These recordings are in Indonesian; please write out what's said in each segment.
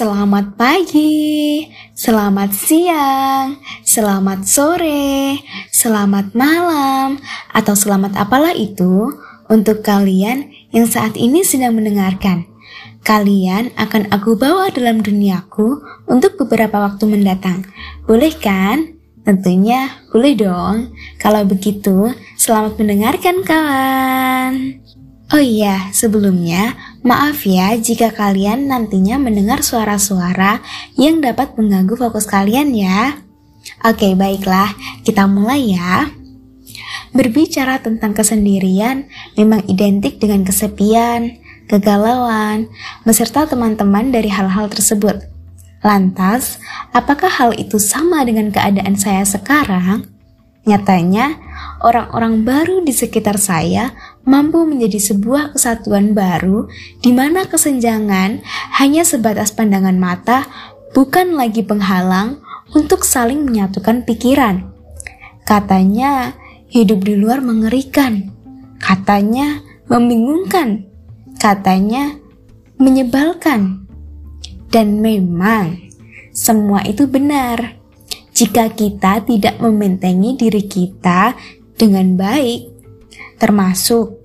Selamat pagi, selamat siang, selamat sore, selamat malam, atau selamat apalah itu untuk kalian yang saat ini sedang mendengarkan. Kalian akan aku bawa dalam duniaku untuk beberapa waktu mendatang. Boleh kan? Tentunya boleh dong. Kalau begitu, selamat mendengarkan kawan. Oh iya, sebelumnya maaf ya jika kalian nantinya mendengar suara-suara yang dapat mengganggu fokus kalian ya. Oke, baiklah, kita mulai ya. Berbicara tentang kesendirian memang identik dengan kesepian, kegalauan, beserta teman-teman dari hal-hal tersebut. Lantas, apakah hal itu sama dengan keadaan saya sekarang? Nyatanya, orang-orang baru di sekitar saya mampu menjadi sebuah kesatuan baru di mana kesenjangan hanya sebatas pandangan mata bukan lagi penghalang untuk saling menyatukan pikiran. Katanya, hidup di luar mengerikan. Katanya, membingungkan. Katanya, menyebalkan. Dan memang, semua itu benar jika kita tidak membentengi diri kita dengan baik, termasuk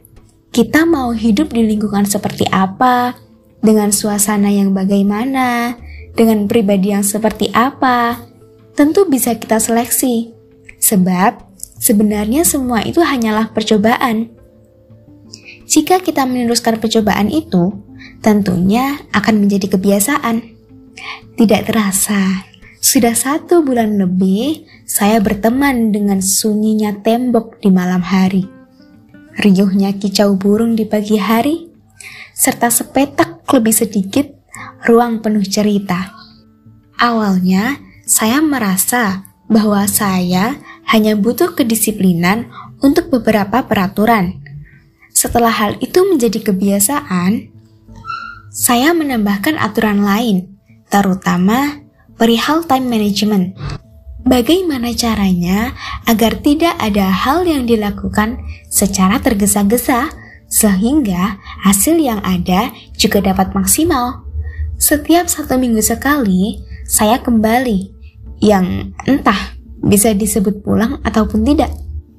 kita mau hidup di lingkungan seperti apa, dengan suasana yang bagaimana, dengan pribadi yang seperti apa, tentu bisa kita seleksi. Sebab sebenarnya semua itu hanyalah percobaan. Jika kita meneruskan percobaan itu, tentunya akan menjadi kebiasaan. Tidak terasa, sudah satu bulan lebih, saya berteman dengan sunyinya tembok di malam hari. Riuhnya kicau burung di pagi hari, serta sepetak lebih sedikit ruang penuh cerita. Awalnya, saya merasa bahwa saya hanya butuh kedisiplinan untuk beberapa peraturan. Setelah hal itu menjadi kebiasaan, saya menambahkan aturan lain, terutama perihal time management. Bagaimana caranya agar tidak ada hal yang dilakukan secara tergesa-gesa sehingga hasil yang ada juga dapat maksimal. Setiap satu minggu sekali, saya kembali yang entah bisa disebut pulang ataupun tidak.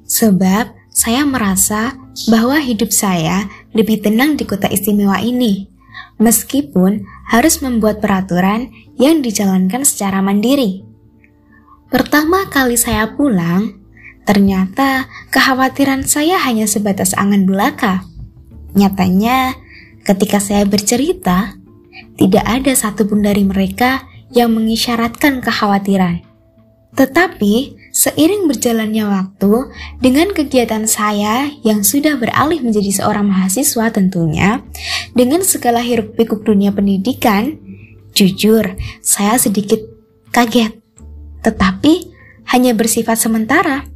Sebab saya merasa bahwa hidup saya lebih tenang di kota istimewa ini meskipun harus membuat peraturan yang dijalankan secara mandiri. Pertama kali saya pulang, ternyata kekhawatiran saya hanya sebatas angan belaka. Nyatanya, ketika saya bercerita, tidak ada satupun dari mereka yang mengisyaratkan kekhawatiran. Tetapi, seiring berjalannya waktu, dengan kegiatan saya yang sudah beralih menjadi seorang mahasiswa tentunya, dengan segala hiruk pikuk dunia pendidikan, jujur, saya sedikit kaget. Tetapi, hanya bersifat sementara.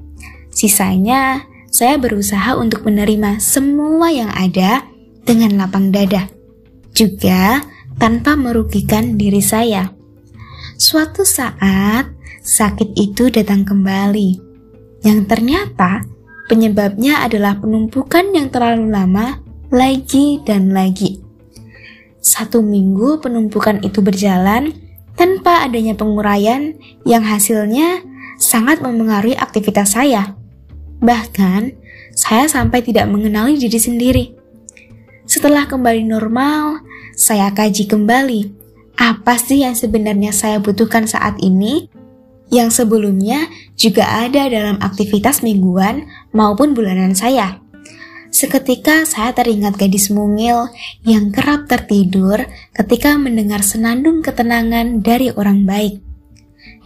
Sisanya, saya berusaha untuk menerima semua yang ada dengan lapang dada. Juga tanpa merugikan diri saya. Suatu saat, sakit itu datang kembali. Yang ternyata penyebabnya adalah penumpukan yang terlalu lama lagi dan lagi. Satu minggu penumpukan itu berjalan tanpa adanya penguraian yang hasilnya sangat memengaruhi aktivitas saya. Bahkan, saya sampai tidak mengenali diri sendiri. Setelah kembali normal, saya kaji kembali apa sih yang sebenarnya saya butuhkan saat ini yang sebelumnya juga ada dalam aktivitas mingguan maupun bulanan saya. Seketika saya teringat gadis mungil yang kerap tertidur ketika mendengar senandung ketenangan dari orang baik.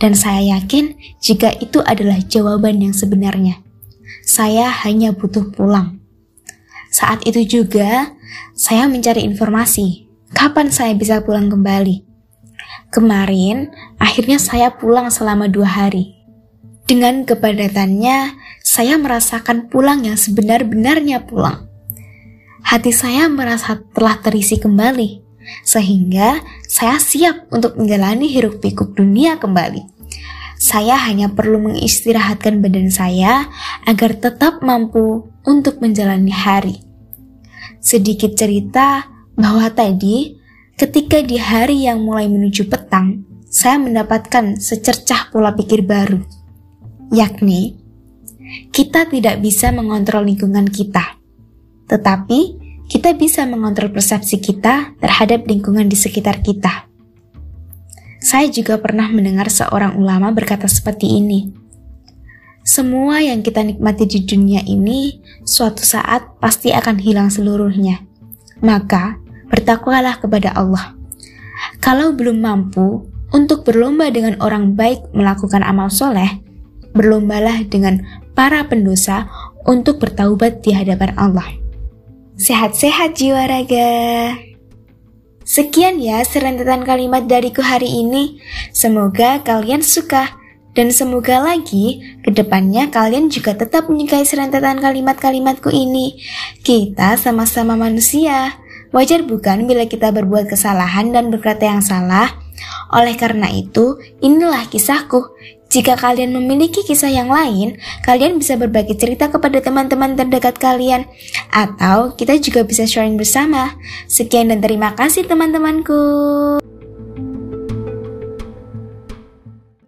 Dan saya yakin jika itu adalah jawaban yang sebenarnya. Saya hanya butuh pulang. Saat itu juga, saya mencari informasi kapan saya bisa pulang kembali. Kemarin, akhirnya saya pulang selama dua hari. Dengan kepadatannya, saya merasakan pulang yang sebenar-benarnya pulang. Hati saya merasa telah terisi kembali, sehingga saya siap untuk menjalani hiruk pikuk dunia kembali. Saya hanya perlu mengistirahatkan badan saya agar tetap mampu untuk menjalani hari. Sedikit cerita bahwa tadi ketika di hari yang mulai menuju petang, saya mendapatkan secercah pola pikir baru, yakni kita tidak bisa mengontrol lingkungan kita, tetapi kita bisa mengontrol persepsi kita terhadap lingkungan di sekitar kita. Saya juga pernah mendengar seorang ulama berkata seperti ini. Semua yang kita nikmati di dunia ini suatu saat pasti akan hilang seluruhnya. Maka, bertakwalah kepada Allah. Kalau belum mampu untuk berlomba dengan orang baik melakukan amal soleh, berlombalah dengan para pendosa untuk bertaubat di hadapan Allah. Sehat-sehat jiwa raga. Sekian ya serentetan kalimat dariku hari ini. Semoga kalian suka. Dan semoga lagi ke depannya kalian juga tetap menyukai serentetan kalimat-kalimatku ini. Kita sama-sama manusia. Wajar bukan bila kita berbuat kesalahan dan berkata yang salah? Oleh karena itu, inilah kisahku. Jika kalian memiliki kisah yang lain, kalian bisa berbagi cerita kepada teman-teman terdekat kalian, atau kita juga bisa sharing bersama. Sekian dan terima kasih, teman-temanku.